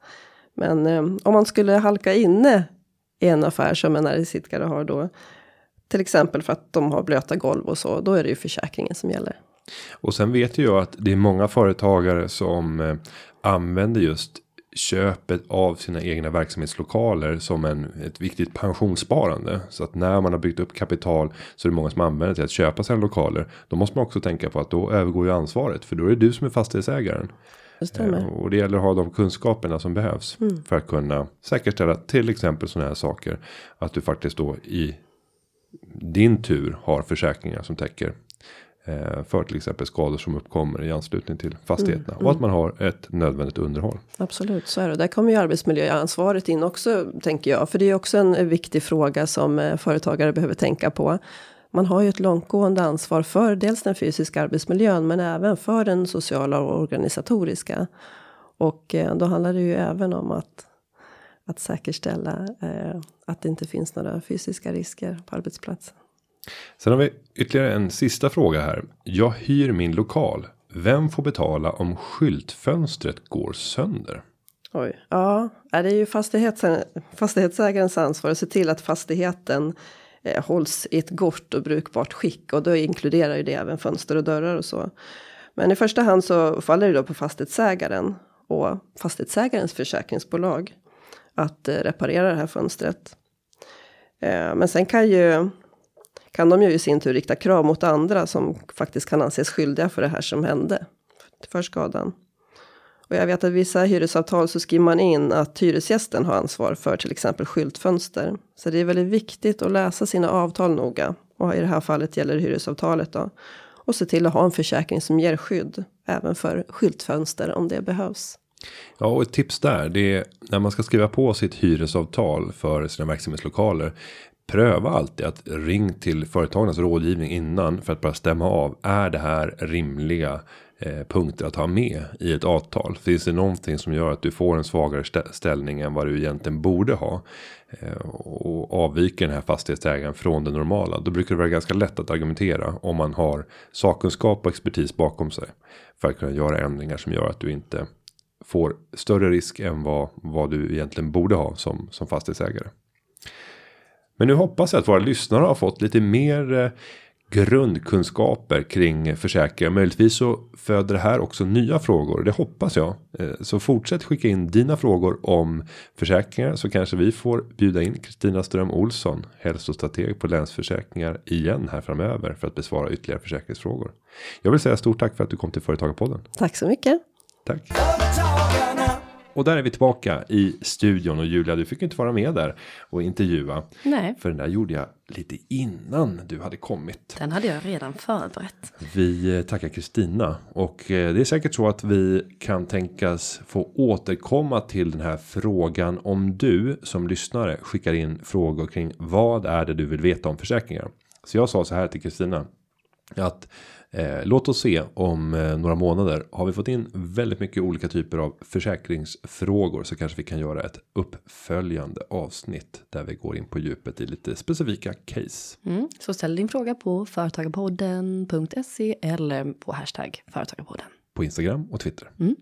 C: Men eh, om man skulle halka inne i en affär som en näringsidkare har då. Till exempel för att de har blöta golv och så. Då är det ju försäkringen som gäller.
A: Och sen vet ju jag att det är många företagare som eh, använder just köpet av sina egna verksamhetslokaler som en, ett viktigt pensionssparande. Så att när man har byggt upp kapital så är det många som använder till att köpa sina lokaler. Då måste man också tänka på att då övergår ju ansvaret för då är det du som är fastighetsägaren.
C: Det.
A: Eh, Och det gäller att ha de kunskaperna som behövs. För att kunna säkerställa till exempel sådana här saker. Att du faktiskt då i din tur har försäkringar som täcker. Eh, För till exempel skador som uppkommer i anslutning till fastigheterna. Och att man har ett nödvändigt underhåll.
C: Absolut, så är det. Där kommer ju arbetsmiljöansvaret in också, tänker jag. För det är också en viktig fråga som eh, företagare behöver tänka på. Man har ju ett långtgående ansvar för dels den fysiska arbetsmiljön, men även för den sociala och organisatoriska. Och eh, då handlar det ju även om att, att säkerställa eh, att det inte finns några fysiska risker på arbetsplatsen.
A: Sen har vi ytterligare en sista fråga här. Jag hyr min lokal. Vem får betala om skyltfönstret går sönder?
C: Oj, ja, det är ju fastighets, fastighetsägarens ansvar att se till att fastigheten eh, hålls i ett gott och brukbart skick och då inkluderar ju det även fönster och dörrar och så. Men i första hand så faller det då på fastighetsägaren och fastighetsägarens försäkringsbolag att eh, reparera det här fönstret. Eh, men sen kan ju kan de ju i sin tur rikta krav mot andra som faktiskt kan anses skyldiga för det här som hände för skadan. Och jag vet att vissa hyresavtal så skriver man in att hyresgästen har ansvar för till exempel skyltfönster. Så det är väldigt viktigt att läsa sina avtal noga. Och i det här fallet gäller det hyresavtalet då. Och se till att ha en försäkring som ger skydd. Även för skyltfönster om det behövs.
A: Ja, och ett tips där. Det är när man ska skriva på sitt hyresavtal för sina verksamhetslokaler. Pröva alltid att ring till företagens rådgivning innan för att bara stämma av. Är det här rimliga eh, punkter att ha med i ett avtal? Finns det någonting som gör att du får en svagare ställning än vad du egentligen borde ha? Eh, och avviker den här fastighetsägaren från det normala. Då brukar det vara ganska lätt att argumentera om man har sakkunskap och expertis bakom sig. För att kunna göra ändringar som gör att du inte får större risk än vad, vad du egentligen borde ha som, som fastighetsägare. Men nu hoppas jag att våra lyssnare har fått lite mer eh, grundkunskaper kring försäkringar. Möjligtvis så föder det här också nya frågor. Det hoppas jag. Eh, Så fortsätt skicka in dina frågor om försäkringar så kanske vi får bjuda in Kristina Ström Olsson, hälsostrateg på Länsförsäkringar igen här framöver för att besvara ytterligare försäkringsfrågor. Jag vill säga stort tack för att du kom till Företagarpodden.
C: Tack så mycket.
A: Tack. Och där är vi tillbaka i studion och Julia, du fick inte vara med där och intervjua.
B: Nej,
A: För den där gjorde jag lite innan du hade kommit.
B: den hade jag redan förberett.
A: Vi tackar Kristina och eh, det är säkert så att vi kan tänkas få återkomma till den här frågan om du som lyssnare skickar in frågor kring vad är det du vill veta om försäkringar. Så jag sa så här till Kristina att låt oss se om eh, några månader har vi fått in väldigt mycket olika typer av försäkringsfrågor så kanske vi kan göra ett uppföljande avsnitt där vi går in på djupet i lite specifika case.
B: Mm. Så ställ din fråga på företagarpodden.se eller på hashtag företagarpodden.
A: på Instagram och Twitter.
B: Mm.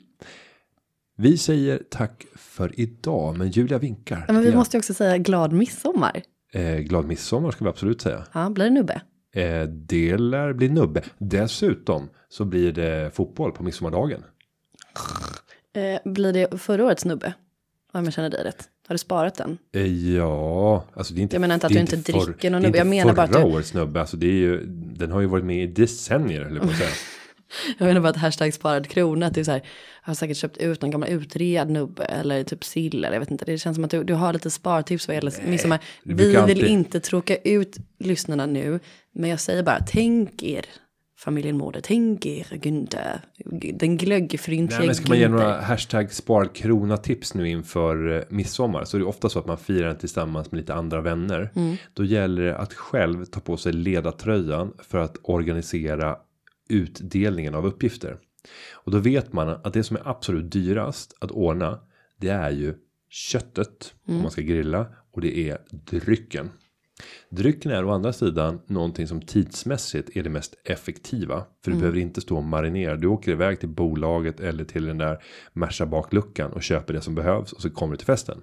A: Vi säger tack för idag, men Julia vinkar.
B: Men vi måste ju också säga glad midsommar.
A: eh, glad midsommar ska vi absolut säga.
B: Ja, blir det nubbe?
A: Eh, det lär bli nubbe. Dessutom så blir det fotboll på midsommardagen.
B: Eh, blir det förra årets nubbe? Om jag känner dig rätt. Har du sparat den?
A: Eh, ja, alltså det är inte.
B: Jag menar inte att
A: är
B: du inte
A: för-
B: dricker någon
A: är
B: nubbe. Jag menar bara att
A: förra årets nubbe. Alltså det är ju. Den har ju varit med i decennier jag på att säga.
B: Jag menar bara att hashtag sparad krona. Att du så här, har säkert köpt ut någon gammal utred nubbe. Eller typ sill. Eller jag vet inte. Det känns som att du, du har lite spartips vad gäller midsommar. Vi vill
A: alltid-
B: inte tråka ut lyssnarna nu. Men jag säger bara, tänk er familjen Mårder. Tänk er Günther. Den glöggfryntliga
A: Nej, men ska man ge några hashtag sparad krona tips nu inför eh, midsommar så är det ofta så att man firar den tillsammans med lite andra vänner.
B: Mm.
A: Då gäller det att själv ta på sig ledartröjan för att organisera utdelningen av uppgifter. Och då vet man att det som är absolut dyrast att ordna det är ju köttet om man ska grilla och det är drycken. Drycken är å andra sidan någonting som tidsmässigt är det mest effektiva. För du behöver inte stå och marinera. Du åker iväg till bolaget eller till den där Merca bakluckan och köper det som behövs och så kommer du till festen.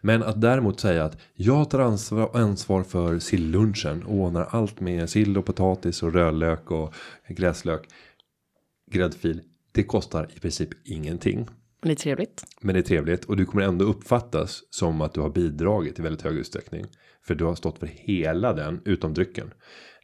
A: Men att däremot säga att jag tar ansvar, ansvar för sillunchen och ordnar allt med sill och potatis och rödlök och gräslök. Gräddfil. Det kostar i princip ingenting.
B: Men Det är trevligt.
A: Men det är trevligt och du kommer ändå uppfattas som att du har bidragit i väldigt hög utsträckning. För du har stått för hela den utom drycken.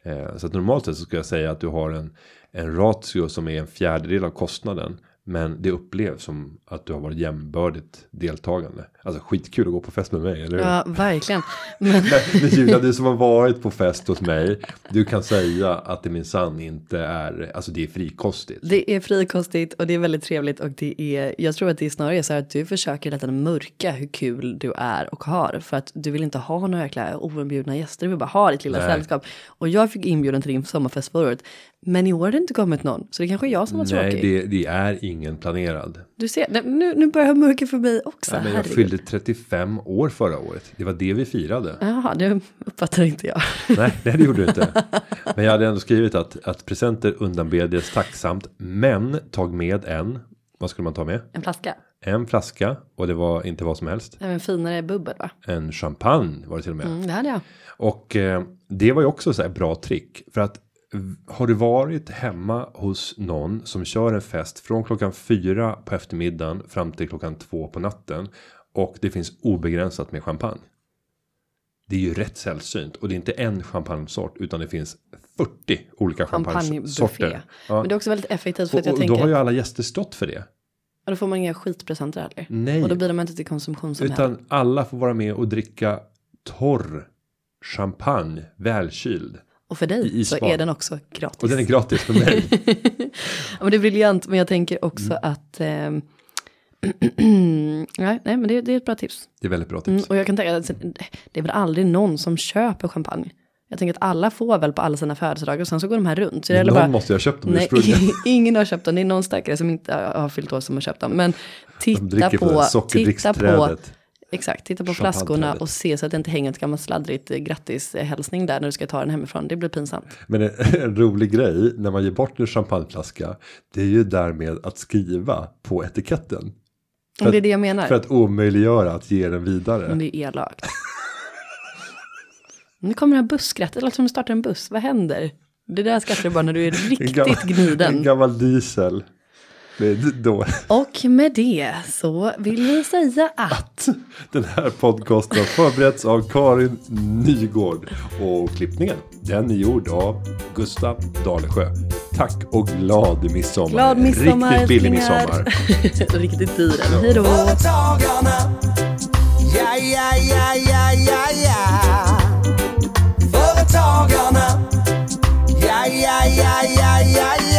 A: Eh, så att normalt sett så ska jag säga att du har en, en ratio som är en fjärdedel av kostnaden. Men det upplevs som att du har varit jämbördigt deltagande. Alltså skitkul att gå på fest med mig, eller hur?
B: Ja, verkligen. Men,
A: Men Julia, du som har varit på fest hos mig. Du kan säga att det minsann inte är, alltså det är frikostigt.
B: det är frikostigt och det är väldigt trevligt och det är, jag tror att det är snarare så här att du försöker lite mörka hur kul du är och har. För att du vill inte ha några jäkla oinbjudna gäster, du vill bara ha ditt lilla
A: Nej.
B: sällskap. Och jag fick inbjudan till din sommarfest förra året. Men i år har det inte kommit någon, så det kanske är jag som var
A: Nej,
B: tråkig.
A: det, det är ingen planerad.
B: Du ser, nej, nu, nu börjar mörka för mig också.
A: Nej, men jag
B: herregud.
A: fyllde 35 år förra året. Det var det vi firade.
B: Jaha, det uppfattar inte jag.
A: Nej, nej, det gjorde du inte. Men jag hade ändå skrivit att, att presenter undanbeddes tacksamt. Men tag med en. Vad skulle man ta med?
B: En flaska.
A: En flaska. Och det var inte vad som helst.
B: En finare bubbel va?
A: En champagne var det till och med.
B: Mm, det hade jag.
A: Och eh, det var ju också så här bra trick. För att har du varit hemma hos någon som kör en fest från klockan fyra på eftermiddagen fram till klockan två på natten. Och det finns obegränsat med champagne. Det är ju rätt sällsynt och det är inte en champagnesort utan det finns 40 olika champagnesorter. Ja.
B: Men det är också väldigt effektivt för
A: Och,
B: att jag
A: och
B: tänker.
A: då har ju alla gäster stått för det.
B: Och då får man inga skitpresenter heller.
A: Nej.
B: Och då bidrar man inte till konsumtionssamhället.
A: Utan alla får vara med och dricka torr champagne, välkyld.
B: Och för dig så är den också gratis.
A: Och den är gratis för mig.
B: ja, men det är briljant, men jag tänker också
A: Mm.
B: att... ehm, nej, nej, men det, det är ett bra tips.
A: Det är väldigt bra
B: Mm,
A: tips.
B: och jag kan tänka att det är väl aldrig någon som köper champagne. Jag tänker att alla får väl på alla sina födelsedagar och sen så går de här runt. Så det
A: Någon
B: bara,
A: måste ju ha köpt dem
B: Nej, ingen har köpt dem. Det är någon stackare som inte har fyllt år som har köpt dem. Men
A: De
B: titta
A: dricker på,
B: titta på. Exakt, titta på flaskorna och se så att det inte hänger ett gammalt sladdrigt eh, grattishälsning där när du ska ta den hemifrån. Det blir pinsamt.
A: Men en, en rolig grej när man ger bort en champagneflaska. Det är ju därmed att skriva på etiketten. För
B: det är
A: att-
B: det jag menar.
A: För att omöjliggöra att ge den vidare.
B: Men det är elakt. Nu kommer det här busskrattet, det låter som du startar en buss. Vad händer? Det där skrattar du bara när du är
A: En
B: riktigt
A: gammal- En
B: gniden.
A: gammal diesel. Då.
B: Och med det så vill vi säga att...
A: att den här podcasten har förberetts av Karin Nygård. Och klippningen, den är gjord av Gustav Dalesjö. Tack och glad midsommar.
B: Glad midsommar.
A: Riktigt billig midsommar.
B: Riktigt dyr. Ja. Hej då. Ja, ja, ja, ja, ja, ja.
D: Företagarna. Ja, ja, ja, ja, ja, ja.